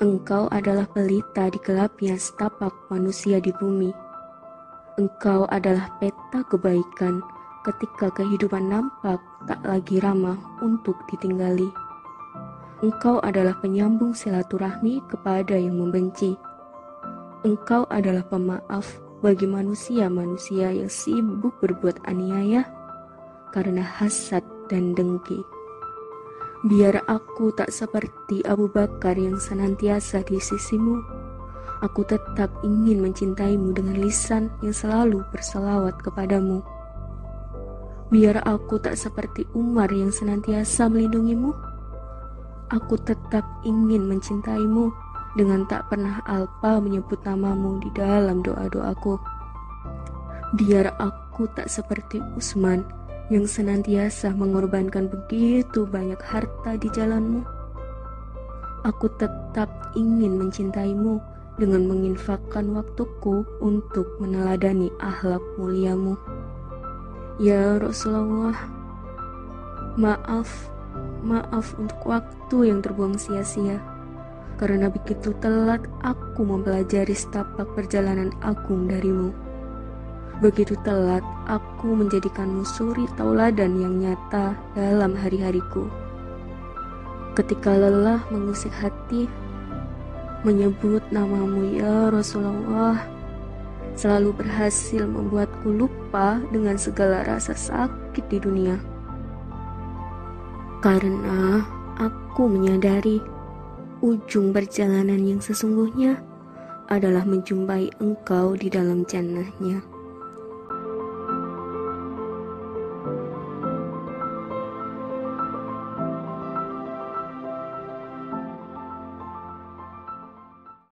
Engkau adalah pelita di gelapnya setapak manusia di bumi. Engkau adalah peta kebaikan ketika kehidupan nampak tak lagi ramah untuk ditinggali. Engkau adalah penyambung silaturahmi kepada yang membenci. Engkau adalah pemaaf bagi manusia-manusia yang sibuk berbuat aniaya karena hasad dan dengki. Biar aku tak seperti Abu Bakar yang senantiasa di sisimu. Aku tetap ingin mencintaimu dengan lisan yang selalu berselawat kepadamu. Biar aku tak seperti Umar yang senantiasa melindungimu. Aku tetap ingin mencintaimu dengan tak pernah alpa menyebut namamu di dalam doa-doaku. Biar aku tak seperti Usman yang senantiasa mengorbankan begitu banyak harta di jalanmu. Aku tetap ingin mencintaimu dengan menginfakkan waktuku untuk meneladani akhlak muliamu. Ya Rasulullah, maaf, maaf untuk waktu yang terbuang sia-sia. Karena begitu telat aku mempelajari setapak perjalanan agung darimu. Begitu telat, aku menjadikanmu suri tauladan yang nyata dalam hari-hariku. Ketika lelah mengusik hati, menyebut namamu ya Rasulullah, selalu berhasil membuatku lupa dengan segala rasa sakit di dunia. Karena aku menyadari ujung perjalanan yang sesungguhnya adalah menjumpai engkau di dalam jannahnya.